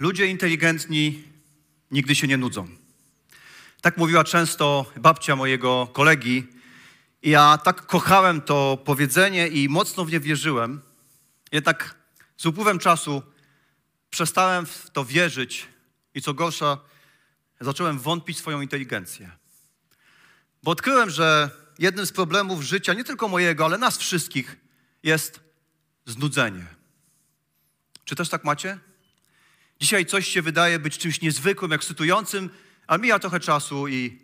Ludzie inteligentni nigdy się nie nudzą. Tak mówiła często babcia mojego kolegi. Ja tak kochałem to powiedzenie i mocno w nie wierzyłem. Jednak z upływem czasu przestałem w to wierzyć i co gorsza, zacząłem wątpić swoją inteligencję. Bo odkryłem, że jednym z problemów życia, nie tylko mojego, ale nas wszystkich, jest znudzenie. Czy też tak macie? Dzisiaj coś się wydaje być czymś niezwykłym, ekscytującym, ale mija trochę czasu i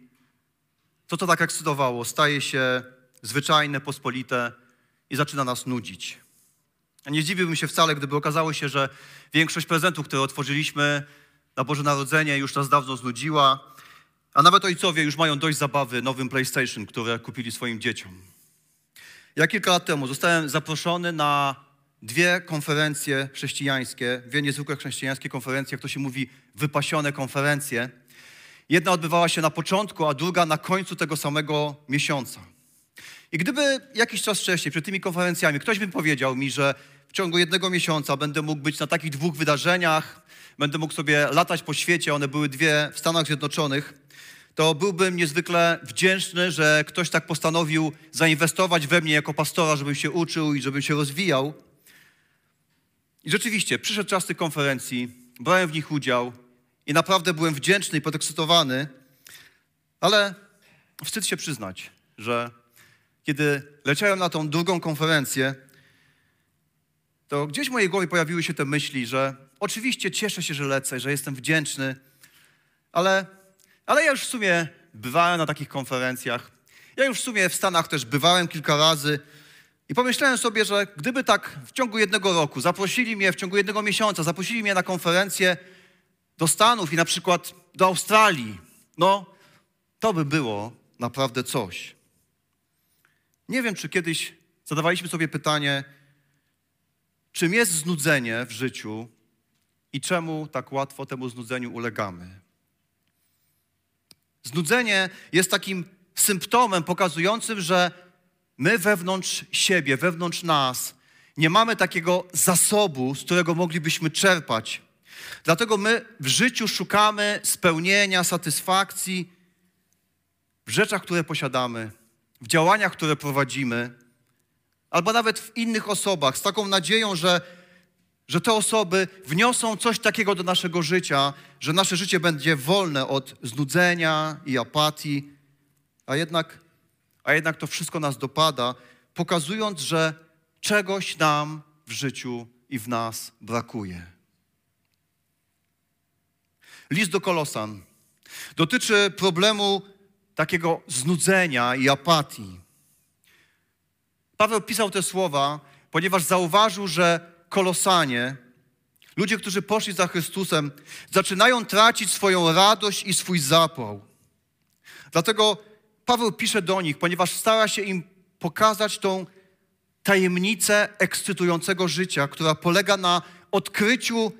to, co tak ekscytowało, staje się zwyczajne, pospolite i zaczyna nas nudzić. Nie zdziwiłbym się wcale, gdyby okazało się, że większość prezentów, które otworzyliśmy na Boże Narodzenie, już nas dawno znudziła, a nawet ojcowie już mają dość zabawy nowym PlayStation, które kupili swoim dzieciom. Ja kilka lat temu zostałem zaproszony na dwie konferencje chrześcijańskie, dwie niezwykłe chrześcijańskie konferencje, jak to się mówi, wypasione konferencje. Jedna odbywała się na początku, a druga na końcu tego samego miesiąca. I gdyby jakiś czas wcześniej, przed tymi konferencjami, ktoś by powiedział mi, że w ciągu jednego miesiąca będę mógł być na takich dwóch wydarzeniach, będę mógł sobie latać po świecie, one były dwie w Stanach Zjednoczonych, to byłbym niezwykle wdzięczny, że ktoś tak postanowił zainwestować we mnie jako pastora, żebym się uczył i żebym się rozwijał. I rzeczywiście, przyszedł czas tych konferencji, brałem w nich udział i naprawdę byłem wdzięczny i podekscytowany, ale wstyd się przyznać, że kiedy leciałem na tą drugą konferencję, to gdzieś w mojej głowie pojawiły się te myśli, że oczywiście cieszę się, że lecę, że jestem wdzięczny, ale, ale ja już w sumie bywałem na takich konferencjach. Ja już w sumie w Stanach też bywałem kilka razy i pomyślałem sobie, że gdyby tak w ciągu jednego roku zaprosili mnie, w ciągu jednego miesiąca, zaprosili mnie na konferencję do Stanów i na przykład do Australii, no to by było naprawdę coś. Nie wiem, czy kiedyś zadawaliśmy sobie pytanie, czym jest znudzenie w życiu i czemu tak łatwo temu znudzeniu ulegamy. Znudzenie jest takim symptomem pokazującym, że my wewnątrz siebie, wewnątrz nas nie mamy takiego zasobu, z którego moglibyśmy czerpać. Dlatego my w życiu szukamy spełnienia, satysfakcji w rzeczach, które posiadamy, w działaniach, które prowadzimy, albo nawet w innych osobach, z taką nadzieją, że, że te osoby wniosą coś takiego do naszego życia, że nasze życie będzie wolne od znudzenia i apatii, a jednak, a jednak to wszystko nas dopada, pokazując, że czegoś nam w życiu i w nas brakuje. List do Kolosan dotyczy problemu takiego znudzenia i apatii. Paweł pisał te słowa, ponieważ zauważył, że Kolosanie, ludzie, którzy poszli za Chrystusem, zaczynają tracić swoją radość i swój zapał. Dlatego Paweł pisze do nich, ponieważ stara się im pokazać tą tajemnicę ekscytującego życia, która polega na odkryciu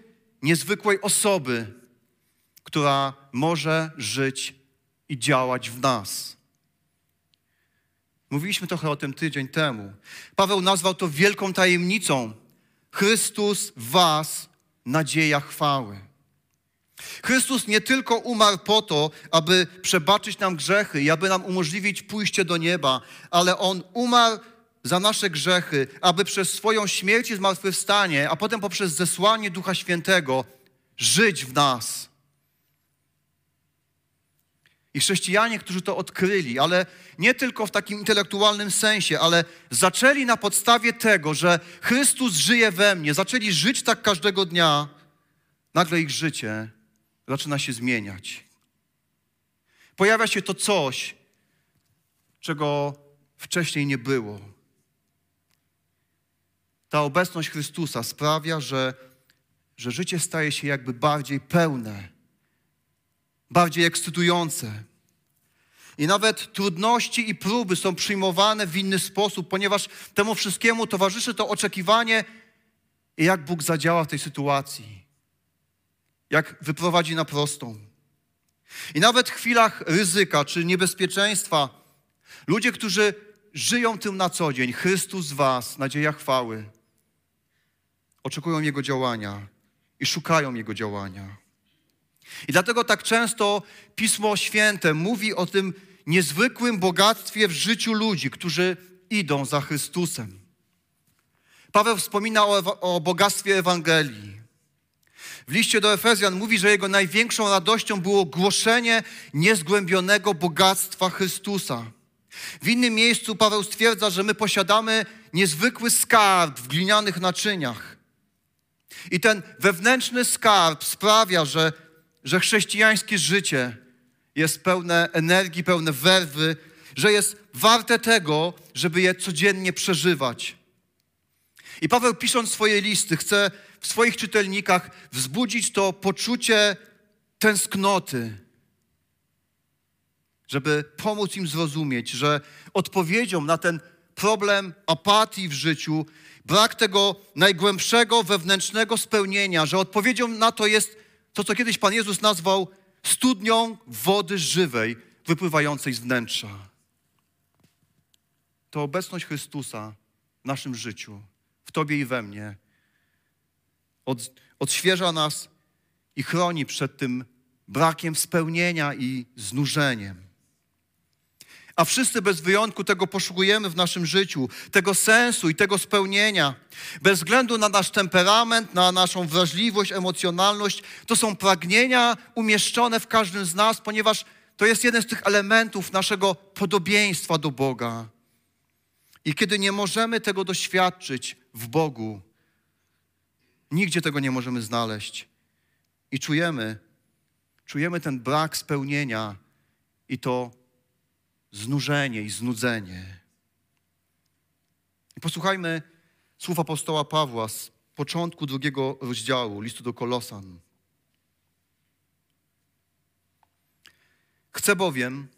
niezwykłej osoby, która może żyć i działać w nas. Mówiliśmy trochę o tym tydzień temu. Paweł nazwał to wielką tajemnicą. Chrystus Was, nadzieja chwały. Chrystus nie tylko umarł po to, aby przebaczyć nam grzechy i aby nam umożliwić pójście do nieba, ale On umarł za nasze grzechy, aby przez swoją śmierć i zmartwychwstanie, a potem poprzez zesłanie Ducha Świętego żyć w nas. I chrześcijanie, którzy to odkryli, ale nie tylko w takim intelektualnym sensie, ale zaczęli na podstawie tego, że Chrystus żyje we mnie, zaczęli żyć tak każdego dnia, nagle ich życie zaczyna się zmieniać. Pojawia się to coś, czego wcześniej nie było. Ta obecność Chrystusa sprawia, że, że życie staje się jakby bardziej pełne bardziej ekscytujące. I nawet trudności i próby są przyjmowane w inny sposób, ponieważ temu wszystkiemu towarzyszy to oczekiwanie, jak Bóg zadziała w tej sytuacji, jak wyprowadzi na prostą. I nawet w chwilach ryzyka czy niebezpieczeństwa, ludzie, którzy żyją tym na co dzień, Chrystus Was, nadzieja chwały, oczekują Jego działania i szukają Jego działania. I dlatego tak często Pismo Święte mówi o tym niezwykłym bogactwie w życiu ludzi, którzy idą za Chrystusem. Paweł wspomina o, o bogactwie Ewangelii. W liście do Efezjan mówi, że jego największą radością było głoszenie niezgłębionego bogactwa Chrystusa. W innym miejscu Paweł stwierdza, że my posiadamy niezwykły skarb w glinianych naczyniach. I ten wewnętrzny skarb sprawia, że, że chrześcijańskie życie jest pełne energii, pełne werwy, że jest warte tego, żeby je codziennie przeżywać. I Paweł pisząc swoje listy chce w swoich czytelnikach wzbudzić to poczucie tęsknoty, żeby pomóc im zrozumieć, że odpowiedzią na ten problem apatii w życiu, brak tego najgłębszego wewnętrznego spełnienia, że odpowiedzią na to jest to, co kiedyś Pan Jezus nazwał studnią wody żywej, wypływającej z wnętrza. To obecność Chrystusa w naszym życiu, w Tobie i we mnie, od, odświeża nas i chroni przed tym brakiem spełnienia i znużeniem. A wszyscy bez wyjątku tego poszukujemy w naszym życiu, tego sensu i tego spełnienia. Bez względu na nasz temperament, na naszą wrażliwość, emocjonalność, to są pragnienia umieszczone w każdym z nas, ponieważ to jest jeden z tych elementów naszego podobieństwa do Boga. I kiedy nie możemy tego doświadczyć w Bogu, nigdzie tego nie możemy znaleźć. I czujemy, czujemy ten brak spełnienia i to znużenie i znudzenie. I posłuchajmy słów apostoła Pawła z początku drugiego rozdziału listu do Kolosan. Chcę bowiem,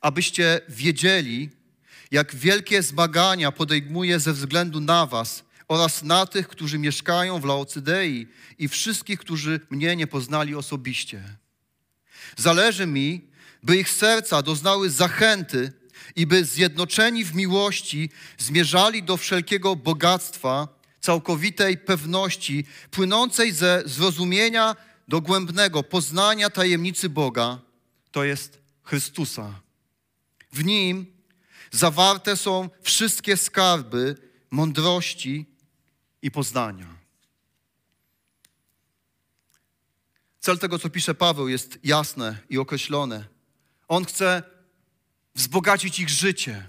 abyście wiedzieli, jak wielkie zmagania podejmuje ze względu na was oraz na tych, którzy mieszkają w Laocydei i wszystkich, którzy mnie nie poznali osobiście. Zależy mi, by ich serca doznały zachęty i by zjednoczeni w miłości zmierzali do wszelkiego bogactwa, całkowitej pewności, płynącej ze zrozumienia dogłębnego poznania tajemnicy Boga, to jest Chrystusa. W Nim zawarte są wszystkie skarby mądrości i poznania. Cel tego, co pisze Paweł, jest jasne i określone. On chce wzbogacić ich życie.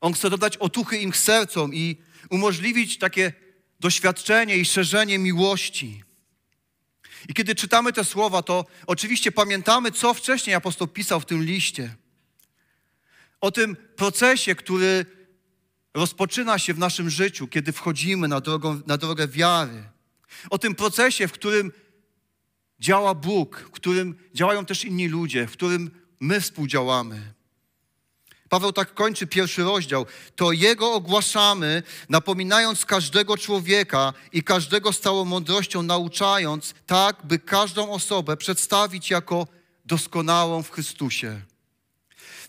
On chce dodać otuchy im sercom i umożliwić takie doświadczenie i szerzenie miłości. I kiedy czytamy te słowa, to oczywiście pamiętamy, co wcześniej apostoł pisał w tym liście. O tym procesie, który rozpoczyna się w naszym życiu, kiedy wchodzimy na, na drogę wiary. O tym procesie, w którym działa Bóg, w którym działają też inni ludzie, w którym my współdziałamy. Paweł tak kończy pierwszy rozdział. To Jego ogłaszamy, napominając każdego człowieka i każdego z całą mądrością nauczając, tak by każdą osobę przedstawić jako doskonałą w Chrystusie.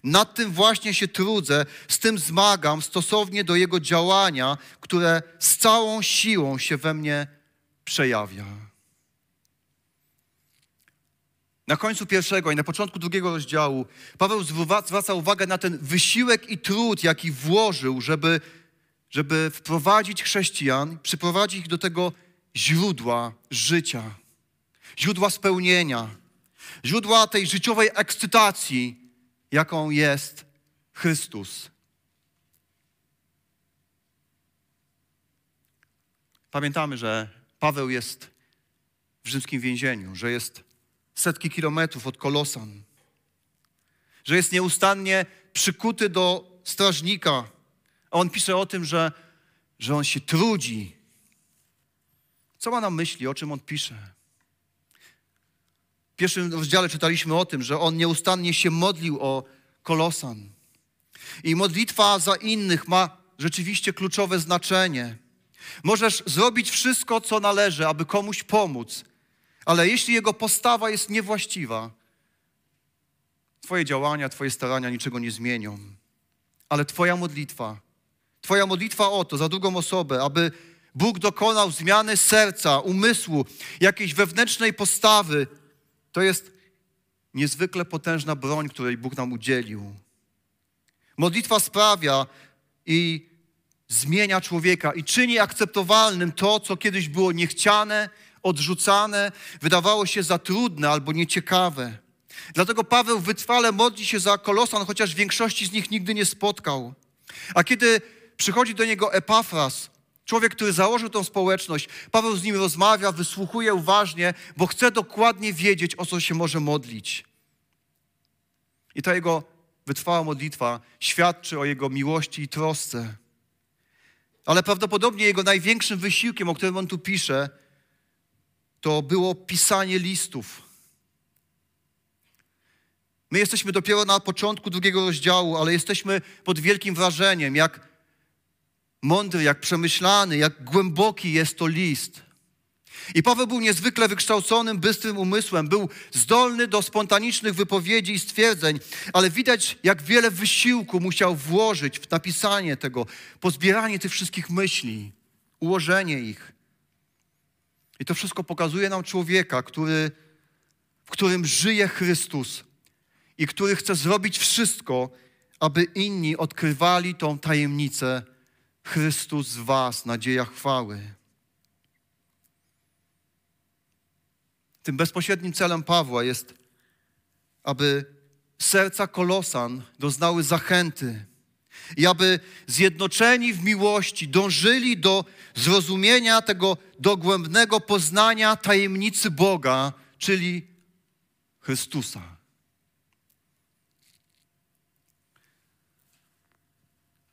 Nad tym właśnie się trudzę, z tym zmagam stosownie do Jego działania, które z całą siłą się we mnie przejawia. Na końcu pierwszego i na początku drugiego rozdziału Paweł zwraca uwagę na ten wysiłek i trud, jaki włożył, żeby, żeby wprowadzić chrześcijan, przyprowadzić ich do tego źródła życia, źródła spełnienia, źródła tej życiowej ekscytacji, jaką jest Chrystus. Pamiętamy, że Paweł jest w rzymskim więzieniu, że jest setki kilometrów od Kolosan, że jest nieustannie przykuty do strażnika. A on pisze o tym, że, że on się trudzi. Co ma na myśli, o czym on pisze? Pierwszym rozdziale czytaliśmy o tym, że on nieustannie się modlił o Kolosan. I modlitwa za innych ma rzeczywiście kluczowe znaczenie. Możesz zrobić wszystko, co należy, aby komuś pomóc, ale jeśli jego postawa jest niewłaściwa, Twoje działania, Twoje starania niczego nie zmienią. Ale Twoja modlitwa, Twoja modlitwa o to, za drugą osobę, aby Bóg dokonał zmiany serca, umysłu, jakiejś wewnętrznej postawy, to jest niezwykle potężna broń, której Bóg nam udzielił. Modlitwa sprawia i zmienia człowieka i czyni akceptowalnym to, co kiedyś było niechciane, odrzucane, wydawało się za trudne albo nieciekawe. Dlatego Paweł wytrwale modli się za Kolosan, chociaż większości z nich nigdy nie spotkał. A kiedy przychodzi do niego Epafras, człowiek, który założył tą społeczność, Paweł z nim rozmawia, wysłuchuje uważnie, bo chce dokładnie wiedzieć, o co się może modlić. I ta jego wytrwała modlitwa świadczy o jego miłości i trosce. Ale prawdopodobnie jego największym wysiłkiem, o którym on tu pisze, to było pisanie listów. My jesteśmy dopiero na początku drugiego rozdziału, ale jesteśmy pod wielkim wrażeniem, jak mądry, jak przemyślany, jak głęboki jest to list. I Paweł był niezwykle wykształconym, bystrym umysłem, był zdolny do spontanicznych wypowiedzi i stwierdzeń, ale widać, jak wiele wysiłku musiał włożyć w napisanie tego, pozbieranie tych wszystkich myśli, ułożenie ich. I to wszystko pokazuje nam człowieka, który, w którym żyje Chrystus i który chce zrobić wszystko, aby inni odkrywali tą tajemnicę Chrystus z Was, nadzieja chwały. Tym bezpośrednim celem Pawła jest, aby serca kolosan doznały zachęty i aby zjednoczeni w miłości dążyli do zrozumienia tego dogłębnego poznania tajemnicy Boga, czyli Chrystusa.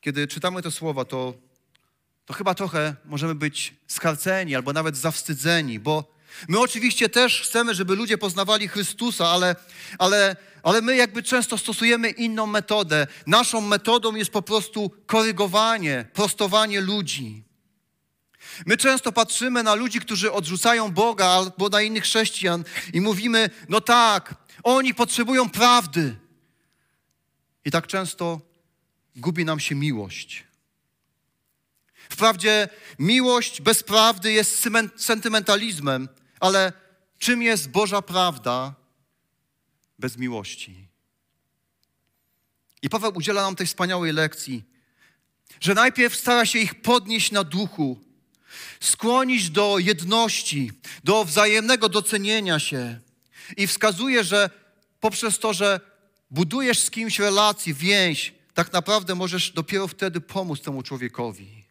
Kiedy czytamy te słowa, to, to chyba trochę możemy być skarceni albo nawet zawstydzeni, bo My oczywiście też chcemy, żeby ludzie poznawali Chrystusa, ale, ale, ale my jakby często stosujemy inną metodę. Naszą metodą jest po prostu korygowanie, prostowanie ludzi. My często patrzymy na ludzi, którzy odrzucają Boga albo na innych chrześcijan i mówimy, no tak, oni potrzebują prawdy. I tak często gubi nam się miłość. Wprawdzie miłość bez prawdy jest sentymentalizmem, ale czym jest Boża prawda bez miłości? I Paweł udziela nam tej wspaniałej lekcji, że najpierw stara się ich podnieść na duchu, skłonić do jedności, do wzajemnego docenienia się i wskazuje, że poprzez to, że budujesz z kimś relację, więź, tak naprawdę możesz dopiero wtedy pomóc temu człowiekowi.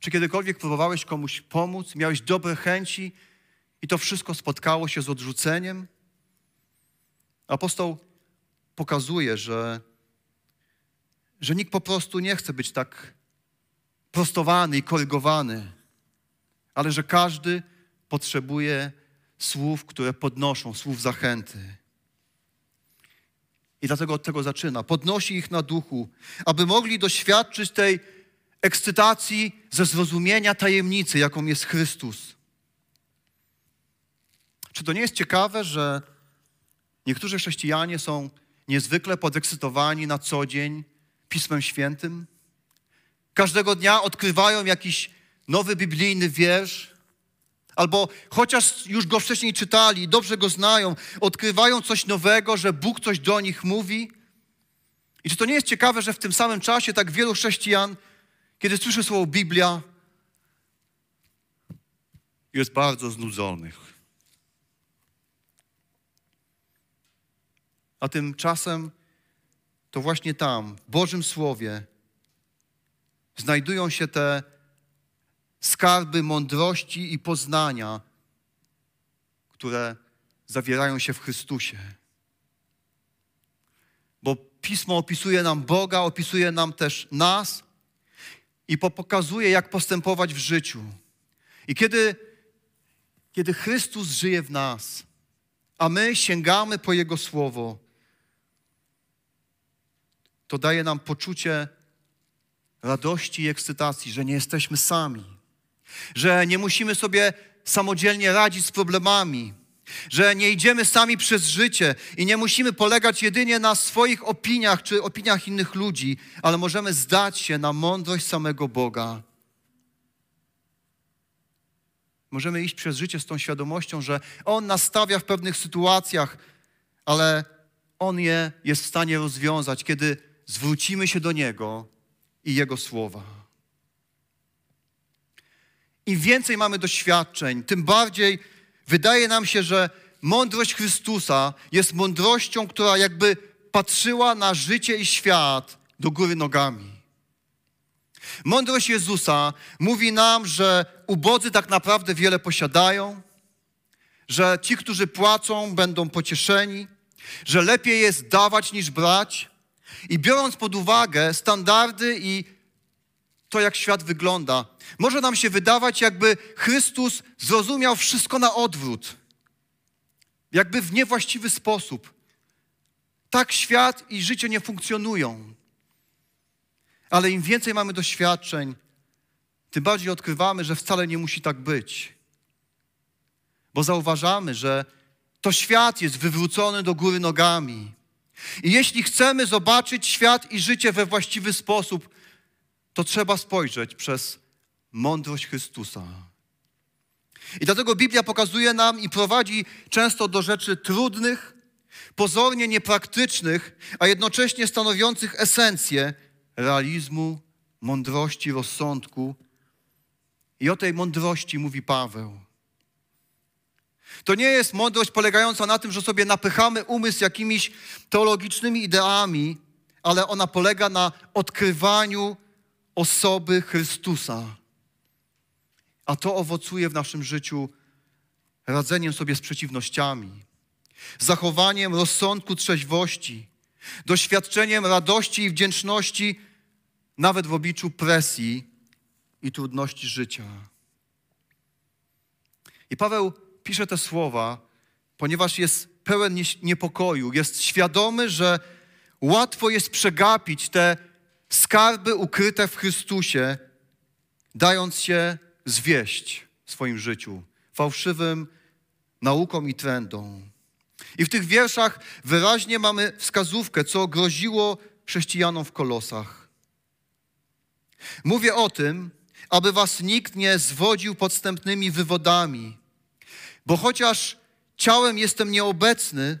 Czy kiedykolwiek próbowałeś komuś pomóc, miałeś dobre chęci, i to wszystko spotkało się z odrzuceniem. Apostoł pokazuje, że, że nikt po prostu nie chce być tak prostowany i korygowany, ale że każdy potrzebuje słów, które podnoszą, słów zachęty. I dlatego od tego zaczyna. Podnosi ich na duchu, aby mogli doświadczyć tej ekscytacji ze zrozumienia tajemnicy, jaką jest Chrystus. Czy to nie jest ciekawe, że niektórzy chrześcijanie są niezwykle podekscytowani na co dzień Pismem Świętym? Każdego dnia odkrywają jakiś nowy biblijny wiersz, albo chociaż już go wcześniej czytali, dobrze go znają, odkrywają coś nowego, że Bóg coś do nich mówi. I czy to nie jest ciekawe, że w tym samym czasie tak wielu chrześcijan, kiedy słyszy słowo Biblia, jest bardzo znudzonych. A tymczasem to właśnie tam, w Bożym Słowie, znajdują się te skarby mądrości i poznania, które zawierają się w Chrystusie. Bo Pismo opisuje nam Boga, opisuje nam też nas i pokazuje, jak postępować w życiu. I kiedy, kiedy Chrystus żyje w nas, a my sięgamy po Jego Słowo, to daje nam poczucie radości i ekscytacji, że nie jesteśmy sami, że nie musimy sobie samodzielnie radzić z problemami, że nie idziemy sami przez życie i nie musimy polegać jedynie na swoich opiniach czy opiniach innych ludzi, ale możemy zdać się na mądrość samego Boga. Możemy iść przez życie z tą świadomością, że On nastawia w pewnych sytuacjach, ale On je jest w stanie rozwiązać, kiedy zwrócimy się do Niego i Jego słowa. Im więcej mamy doświadczeń, tym bardziej wydaje nam się, że mądrość Chrystusa jest mądrością, która jakby patrzyła na życie i świat do góry nogami. Mądrość Jezusa mówi nam, że ubodzy tak naprawdę wiele posiadają, że ci, którzy płacą, będą pocieszeni, że lepiej jest dawać niż brać. I biorąc pod uwagę standardy i to, jak świat wygląda, może nam się wydawać, jakby Chrystus zrozumiał wszystko na odwrót, jakby w niewłaściwy sposób. Tak świat i życie nie funkcjonują. Ale im więcej mamy doświadczeń, tym bardziej odkrywamy, że wcale nie musi tak być. Bo zauważamy, że to świat jest wywrócony do góry nogami. I jeśli chcemy zobaczyć świat i życie we właściwy sposób, to trzeba spojrzeć przez mądrość Chrystusa. I dlatego Biblia pokazuje nam i prowadzi często do rzeczy trudnych, pozornie niepraktycznych, a jednocześnie stanowiących esencję realizmu, mądrości, rozsądku. I o tej mądrości mówi Paweł. To nie jest mądrość polegająca na tym, że sobie napychamy umysł jakimiś teologicznymi ideami, ale ona polega na odkrywaniu osoby Chrystusa. A to owocuje w naszym życiu radzeniem sobie z przeciwnościami, zachowaniem rozsądku, trzeźwości, doświadczeniem radości i wdzięczności nawet w obliczu presji i trudności życia. I Paweł pisze te słowa, ponieważ jest pełen niepokoju, jest świadomy, że łatwo jest przegapić te skarby ukryte w Chrystusie, dając się zwieść w swoim życiu fałszywym naukom i trendom. I w tych wierszach wyraźnie mamy wskazówkę, co groziło chrześcijanom w kolosach. Mówię o tym, aby was nikt nie zwodził podstępnymi wywodami, bo chociaż ciałem jestem nieobecny,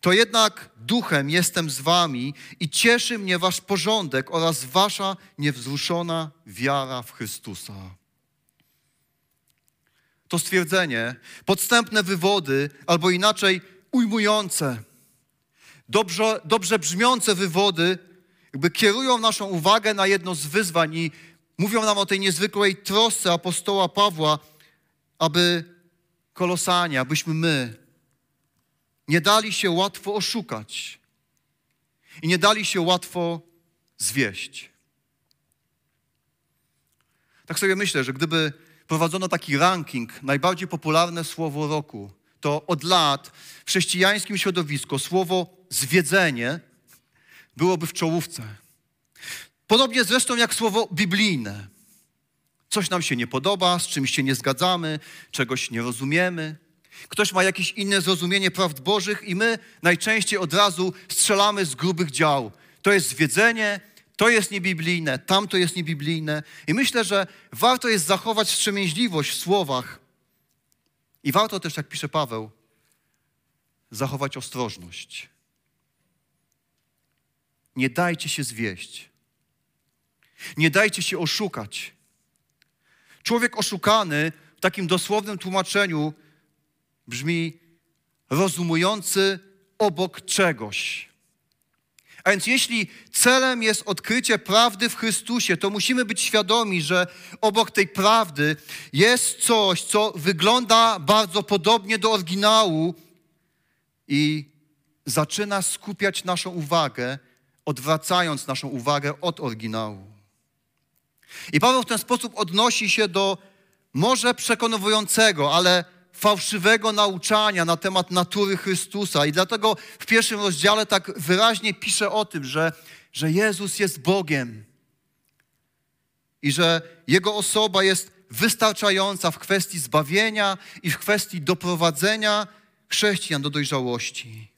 to jednak duchem jestem z wami i cieszy mnie wasz porządek oraz wasza niewzruszona wiara w Chrystusa. To stwierdzenie, podstępne wywody, albo inaczej ujmujące, dobrze, dobrze brzmiące wywody jakby kierują naszą uwagę na jedno z wyzwań i mówią nam o tej niezwykłej trosce apostoła Pawła, aby kolosanie, abyśmy my nie dali się łatwo oszukać i nie dali się łatwo zwieść. Tak sobie myślę, że gdyby prowadzono taki ranking, najbardziej popularne słowo roku, to od lat w chrześcijańskim środowisku słowo zwiedzenie byłoby w czołówce. Podobnie zresztą jak słowo biblijne. Coś nam się nie podoba, z czymś się nie zgadzamy, czegoś nie rozumiemy. Ktoś ma jakieś inne zrozumienie prawd Bożych i my najczęściej od razu strzelamy z grubych dział. To jest zwiedzenie, to jest niebiblijne, tamto jest niebiblijne. I myślę, że warto jest zachować wstrzemięźliwość w słowach. I warto też, jak pisze Paweł, zachować ostrożność. Nie dajcie się zwieść. Nie dajcie się oszukać. Człowiek oszukany w takim dosłownym tłumaczeniu brzmi rozumujący obok czegoś. A więc jeśli celem jest odkrycie prawdy w Chrystusie, to musimy być świadomi, że obok tej prawdy jest coś, co wygląda bardzo podobnie do oryginału i zaczyna skupiać naszą uwagę odwracając naszą uwagę od oryginału. I Paweł w ten sposób odnosi się do może przekonującego, ale fałszywego nauczania na temat natury Chrystusa. I dlatego w pierwszym rozdziale tak wyraźnie pisze o tym, że, że Jezus jest Bogiem i że Jego osoba jest wystarczająca w kwestii zbawienia i w kwestii doprowadzenia chrześcijan do dojrzałości.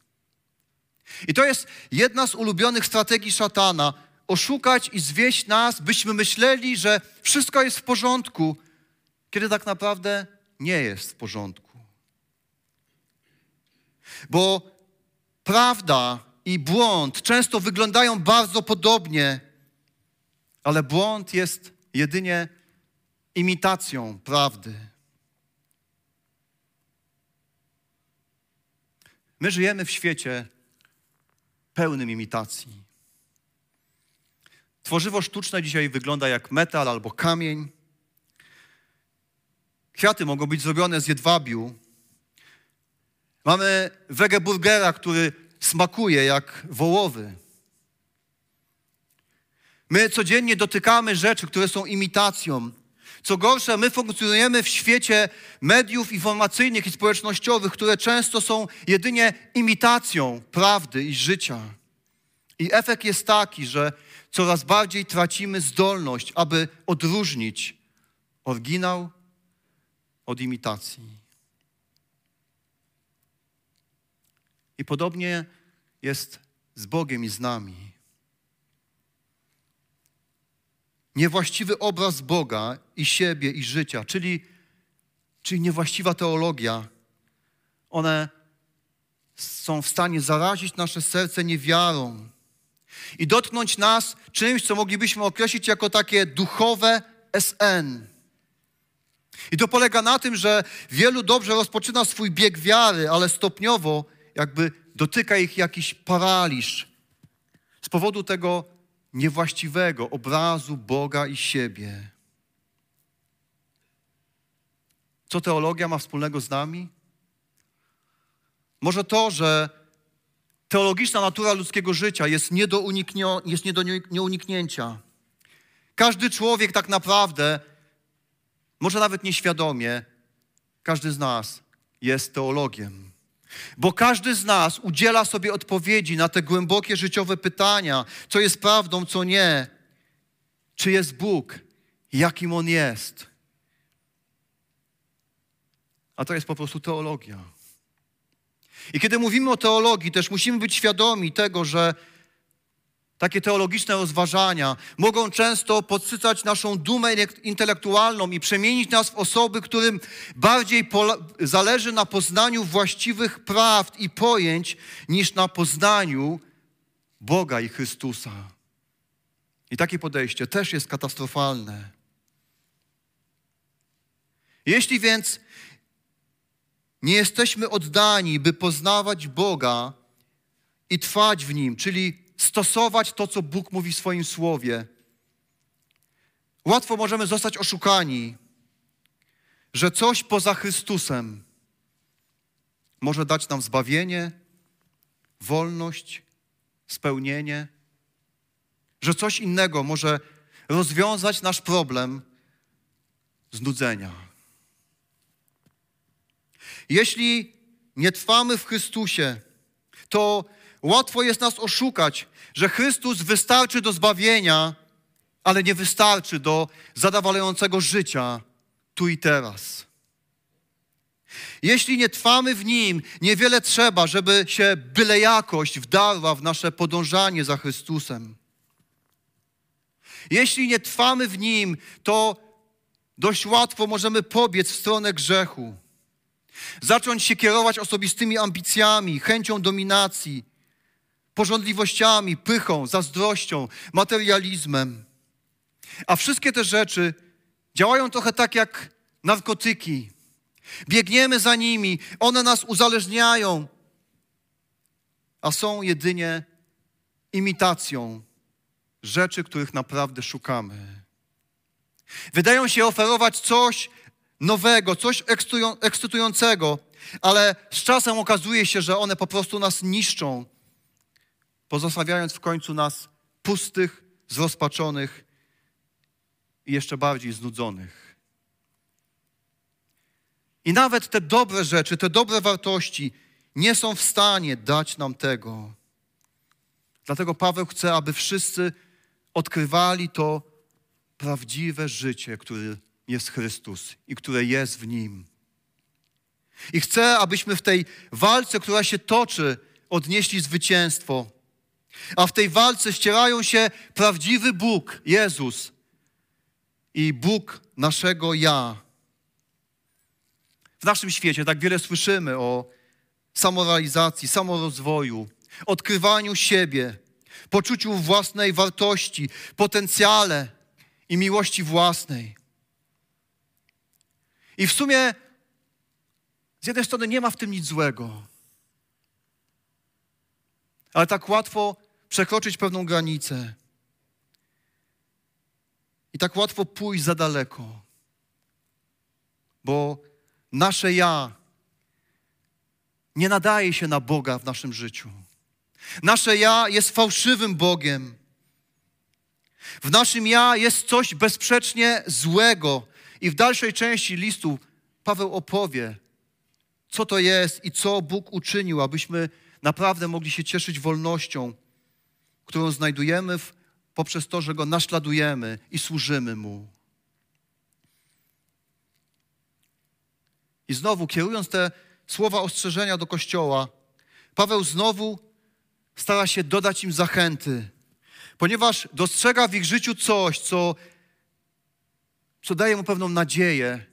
I to jest jedna z ulubionych strategii szatana oszukać i zwieść nas, byśmy myśleli, że wszystko jest w porządku, kiedy tak naprawdę nie jest w porządku. Bo prawda i błąd często wyglądają bardzo podobnie, ale błąd jest jedynie imitacją prawdy. My żyjemy w świecie pełnym imitacji. Tworzywo sztuczne dzisiaj wygląda jak metal albo kamień. Kwiaty mogą być zrobione z jedwabiu. Mamy wegeburgera, który smakuje jak wołowy. My codziennie dotykamy rzeczy, które są imitacją. Co gorsze, my funkcjonujemy w świecie mediów informacyjnych i społecznościowych, które często są jedynie imitacją prawdy i życia. I efekt jest taki, że coraz bardziej tracimy zdolność, aby odróżnić oryginał od imitacji. I podobnie jest z Bogiem i z nami. Niewłaściwy obraz Boga i siebie i życia, czyli, czyli niewłaściwa teologia, one są w stanie zarazić nasze serce niewiarą i dotknąć nas czymś, co moglibyśmy określić jako takie duchowe SN. I to polega na tym, że wielu dobrze rozpoczyna swój bieg wiary, ale stopniowo jakby dotyka ich jakiś paraliż z powodu tego niewłaściwego obrazu Boga i siebie. Co teologia ma wspólnego z nami? Może to, że teologiczna natura ludzkiego życia jest nie do, uniknio, jest nie do nieuniknięcia. Każdy człowiek tak naprawdę, może nawet nieświadomie, każdy z nas jest teologiem. Bo każdy z nas udziela sobie odpowiedzi na te głębokie życiowe pytania, co jest prawdą, co nie. Czy jest Bóg, jakim On jest. A to jest po prostu teologia. I kiedy mówimy o teologii, też musimy być świadomi tego, że takie teologiczne rozważania mogą często podsycać naszą dumę intelektualną i przemienić nas w osoby, którym bardziej zależy na poznaniu właściwych prawd i pojęć niż na poznaniu Boga i Chrystusa. I takie podejście też jest katastrofalne. Jeśli więc nie jesteśmy oddani, by poznawać Boga i trwać w Nim, czyli stosować to, co Bóg mówi w swoim słowie. Łatwo możemy zostać oszukani, że coś poza Chrystusem może dać nam zbawienie, wolność, spełnienie, że coś innego może rozwiązać nasz problem znudzenia. Jeśli nie trwamy w Chrystusie, to łatwo jest nas oszukać, że Chrystus wystarczy do zbawienia, ale nie wystarczy do zadowalającego życia tu i teraz. Jeśli nie trwamy w Nim, niewiele trzeba, żeby się byle jakość wdarła w nasze podążanie za Chrystusem. Jeśli nie trwamy w Nim, to dość łatwo możemy pobiec w stronę grzechu. Zacząć się kierować osobistymi ambicjami, chęcią dominacji, pożądliwościami, pychą, zazdrością, materializmem. A wszystkie te rzeczy działają trochę tak jak narkotyki. Biegniemy za nimi, one nas uzależniają, a są jedynie imitacją rzeczy, których naprawdę szukamy. Wydają się oferować coś nowego, coś ekscytującego, ale z czasem okazuje się, że one po prostu nas niszczą, pozostawiając w końcu nas pustych, zrozpaczonych i jeszcze bardziej znudzonych. I nawet te dobre rzeczy, te dobre wartości nie są w stanie dać nam tego. Dlatego Paweł chce, aby wszyscy odkrywali to prawdziwe życie, które jest Chrystus i które jest w Nim. I chcę, abyśmy w tej walce, która się toczy, odnieśli zwycięstwo. A w tej walce ścierają się prawdziwy Bóg, Jezus i Bóg naszego ja. w naszym świecie tak wiele słyszymy o samorealizacji, samorozwoju, odkrywaniu siebie, poczuciu własnej wartości, potencjale i miłości własnej. I w sumie z jednej strony nie ma w tym nic złego, ale tak łatwo przekroczyć pewną granicę i tak łatwo pójść za daleko, bo nasze ja nie nadaje się na Boga w naszym życiu. Nasze ja jest fałszywym Bogiem. W naszym ja jest coś bezsprzecznie złego. I w dalszej części listu Paweł opowie, co to jest i co Bóg uczynił, abyśmy naprawdę mogli się cieszyć wolnością, którą znajdujemy w, poprzez to, że Go naśladujemy i służymy Mu. I znowu, kierując te słowa ostrzeżenia do Kościoła, Paweł znowu stara się dodać im zachęty, ponieważ dostrzega w ich życiu coś, co, co daje mu pewną nadzieję,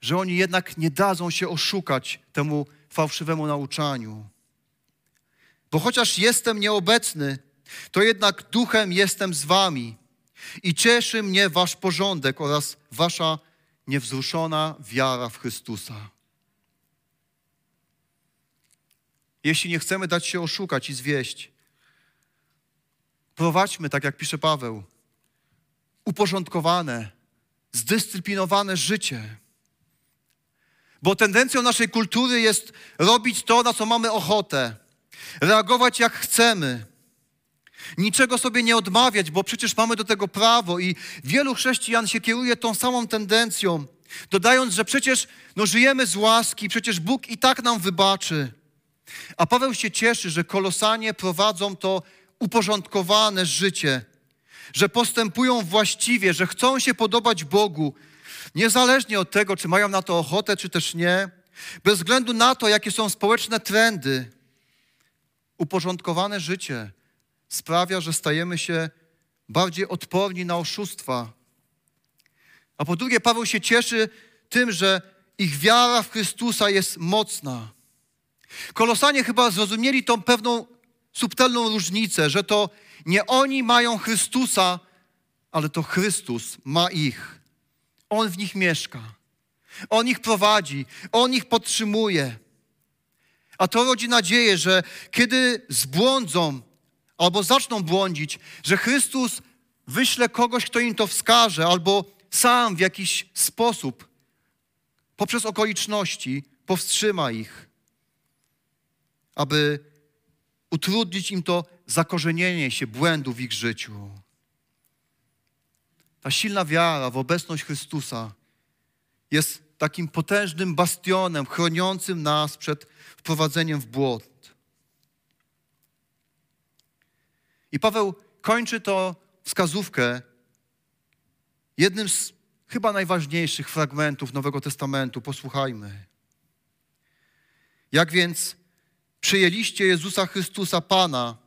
że oni jednak nie dadzą się oszukać temu fałszywemu nauczaniu. Bo chociaż jestem nieobecny, to jednak duchem jestem z wami i cieszy mnie wasz porządek oraz wasza niewzruszona wiara w Chrystusa. Jeśli nie chcemy dać się oszukać i zwieść, prowadźmy, tak jak pisze Paweł, uporządkowane, zdyscyplinowane życie. Bo tendencją naszej kultury jest robić to, na co mamy ochotę, reagować jak chcemy, niczego sobie nie odmawiać, bo przecież mamy do tego prawo i wielu chrześcijan się kieruje tą samą tendencją, dodając, że przecież no, żyjemy z łaski, przecież Bóg i tak nam wybaczy. A Paweł się cieszy, że kolosanie prowadzą to uporządkowane życie, że postępują właściwie, że chcą się podobać Bogu, niezależnie od tego, czy mają na to ochotę, czy też nie, bez względu na to, jakie są społeczne trendy. Uporządkowane życie sprawia, że stajemy się bardziej odporni na oszustwa. A po drugie, Paweł się cieszy tym, że ich wiara w Chrystusa jest mocna. Kolosanie chyba zrozumieli tą pewną subtelną różnicę, że to nie oni mają Chrystusa, ale to Chrystus ma ich. On w nich mieszka. On ich prowadzi, on ich podtrzymuje. A to rodzi nadzieję, że kiedy zbłądzą albo zaczną błądzić, że Chrystus wyśle kogoś, kto im to wskaże, albo sam w jakiś sposób, poprzez okoliczności, powstrzyma ich aby utrudnić im to zakorzenienie się błędów w ich życiu. Ta silna wiara w obecność Chrystusa jest takim potężnym bastionem chroniącym nas przed wprowadzeniem w błąd. I Paweł kończy to wskazówkę jednym z chyba najważniejszych fragmentów Nowego Testamentu. Posłuchajmy. Jak więc przyjęliście Jezusa Chrystusa Pana,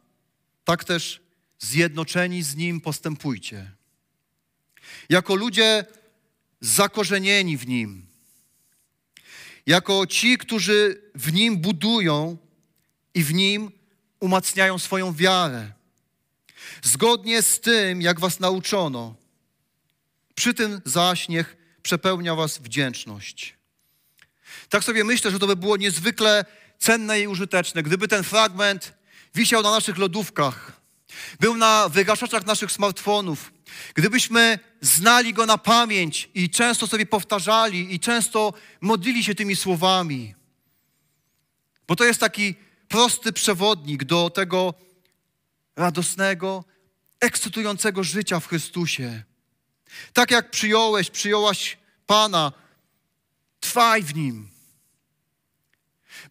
tak też zjednoczeni z Nim postępujcie. Jako ludzie zakorzenieni w Nim, jako ci, którzy w Nim budują i w Nim umacniają swoją wiarę. Zgodnie z tym, jak Was nauczono, przy tym zaś niech przepełnia Was wdzięczność. Tak sobie myślę, że to by było niezwykle cenne i użyteczne, gdyby ten fragment wisiał na naszych lodówkach, był na wygaszaczach naszych smartfonów, gdybyśmy znali go na pamięć i często sobie powtarzali i często modlili się tymi słowami. Bo to jest taki prosty przewodnik do tego radosnego, ekscytującego życia w Chrystusie. Tak jak przyjąłeś, przyjęłaś Pana, trwaj w Nim.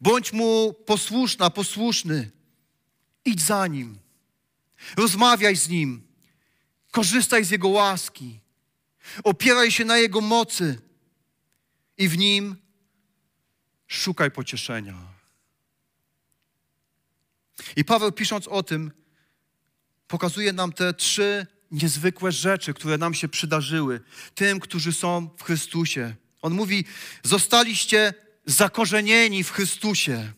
Bądź mu posłuszna, posłuszny. Idź za nim. Rozmawiaj z nim. Korzystaj z jego łaski. Opieraj się na jego mocy i w nim szukaj pocieszenia. I Paweł pisząc o tym, pokazuje nam te trzy niezwykłe rzeczy, które nam się przydarzyły, tym, którzy są w Chrystusie. On mówi: Zostaliście zakorzenieni w Chrystusie.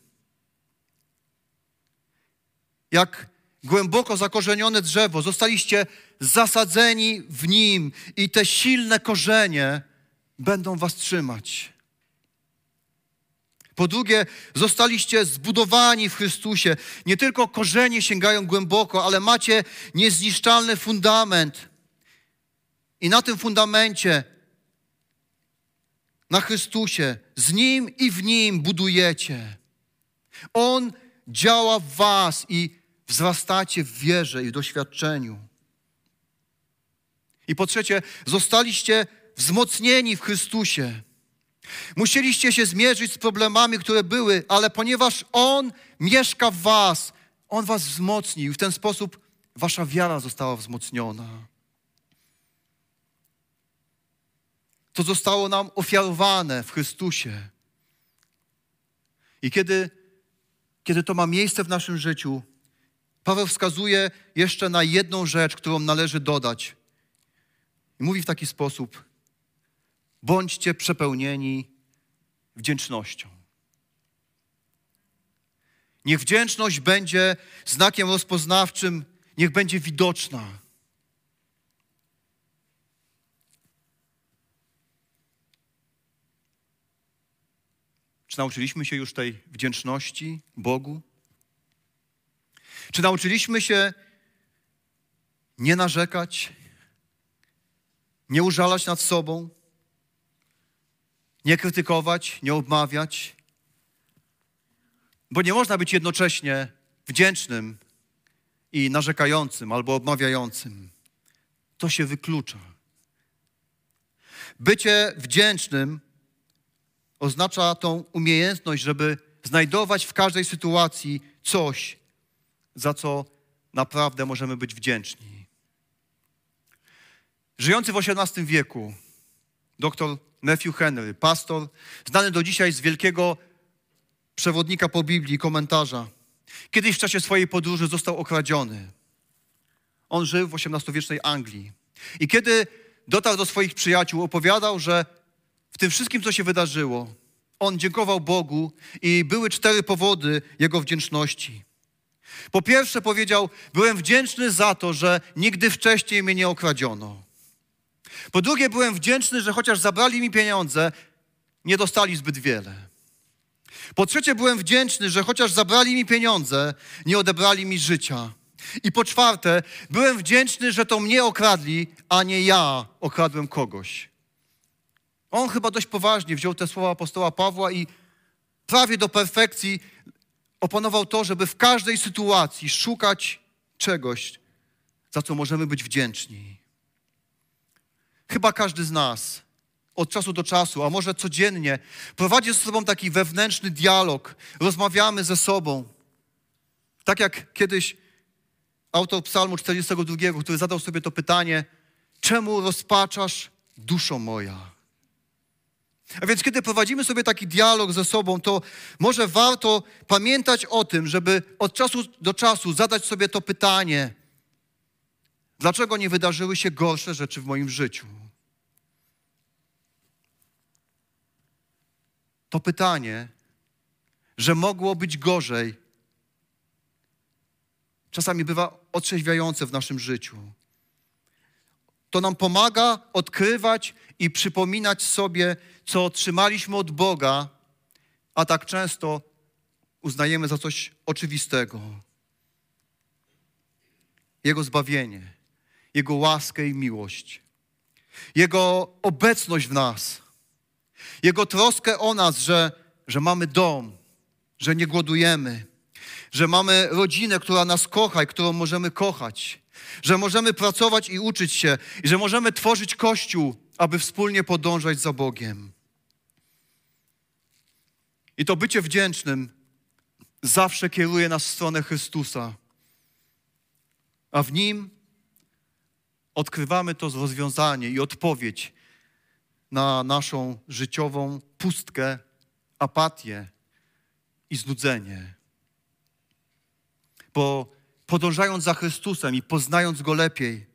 Jak głęboko zakorzenione drzewo, zostaliście zasadzeni w nim i te silne korzenie będą was trzymać. Po drugie, zostaliście zbudowani w Chrystusie. Nie tylko korzenie sięgają głęboko, ale macie niezniszczalny fundament. I na tym fundamencie, na Chrystusie, z Nim i w Nim budujecie. On działa w Was i wzrastacie w wierze i w doświadczeniu. I po trzecie, zostaliście wzmocnieni w Chrystusie. Musieliście się zmierzyć z problemami, które były, ale ponieważ On mieszka w Was, On Was wzmocnił. W ten sposób Wasza wiara została wzmocniona. To zostało nam ofiarowane w Chrystusie. I kiedy, kiedy to ma miejsce w naszym życiu, Paweł wskazuje jeszcze na jedną rzecz, którą należy dodać. I mówi w taki sposób: bądźcie przepełnieni wdzięcznością. Niech wdzięczność będzie znakiem rozpoznawczym, niech będzie widoczna. Czy nauczyliśmy się już tej wdzięczności Bogu? Czy nauczyliśmy się nie narzekać, nie użalać nad sobą, nie krytykować, nie obmawiać? Bo nie można być jednocześnie wdzięcznym i narzekającym albo obmawiającym. To się wyklucza. Bycie wdzięcznym oznacza tą umiejętność, żeby znajdować w każdej sytuacji coś, za co naprawdę możemy być wdzięczni. Żyjący w XVIII wieku, dr Matthew Henry, pastor, znany do dzisiaj z wielkiego przewodnika po Biblii, komentarza, kiedyś w czasie swojej podróży został okradziony. On żył w XVIII-wiecznej Anglii. I kiedy dotarł do swoich przyjaciół, opowiadał, że w tym wszystkim, co się wydarzyło, on dziękował Bogu i były cztery powody jego wdzięczności. Po pierwsze powiedział, byłem wdzięczny za to, że nigdy wcześniej mnie nie okradziono. Po drugie, byłem wdzięczny, że chociaż zabrali mi pieniądze, nie dostali zbyt wiele. Po trzecie, byłem wdzięczny, że chociaż zabrali mi pieniądze, nie odebrali mi życia. I po czwarte, byłem wdzięczny, że to mnie okradli, a nie ja okradłem kogoś. On chyba dość poważnie wziął te słowa apostoła Pawła i prawie do perfekcji oponował to, żeby w każdej sytuacji szukać czegoś, za co możemy być wdzięczni. Chyba każdy z nas od czasu do czasu, a może codziennie, prowadzi ze sobą taki wewnętrzny dialog, rozmawiamy ze sobą. Tak jak kiedyś autor Psalmu 42, który zadał sobie to pytanie: Czemu rozpaczasz, duszo moja? A więc, kiedy prowadzimy sobie taki dialog ze sobą, to może warto pamiętać o tym, żeby od czasu do czasu zadać sobie to pytanie: dlaczego nie wydarzyły się gorsze rzeczy w moim życiu? To pytanie, że mogło być gorzej, czasami bywa otrzeźwiające w naszym życiu. To nam pomaga odkrywać i przypominać sobie, co otrzymaliśmy od Boga, a tak często uznajemy za coś oczywistego. Jego zbawienie, Jego łaskę i miłość, Jego obecność w nas, Jego troskę o nas, że, że mamy dom, że nie głodujemy, że mamy rodzinę, która nas kocha i którą możemy kochać, że możemy pracować i uczyć się, i że możemy tworzyć Kościół, aby wspólnie podążać za Bogiem. I to bycie wdzięcznym zawsze kieruje nas w stronę Chrystusa, a w Nim odkrywamy to rozwiązanie i odpowiedź na naszą życiową pustkę, apatię i znudzenie. Bo podążając za Chrystusem i poznając Go lepiej,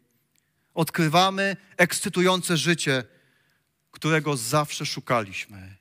odkrywamy ekscytujące życie, którego zawsze szukaliśmy.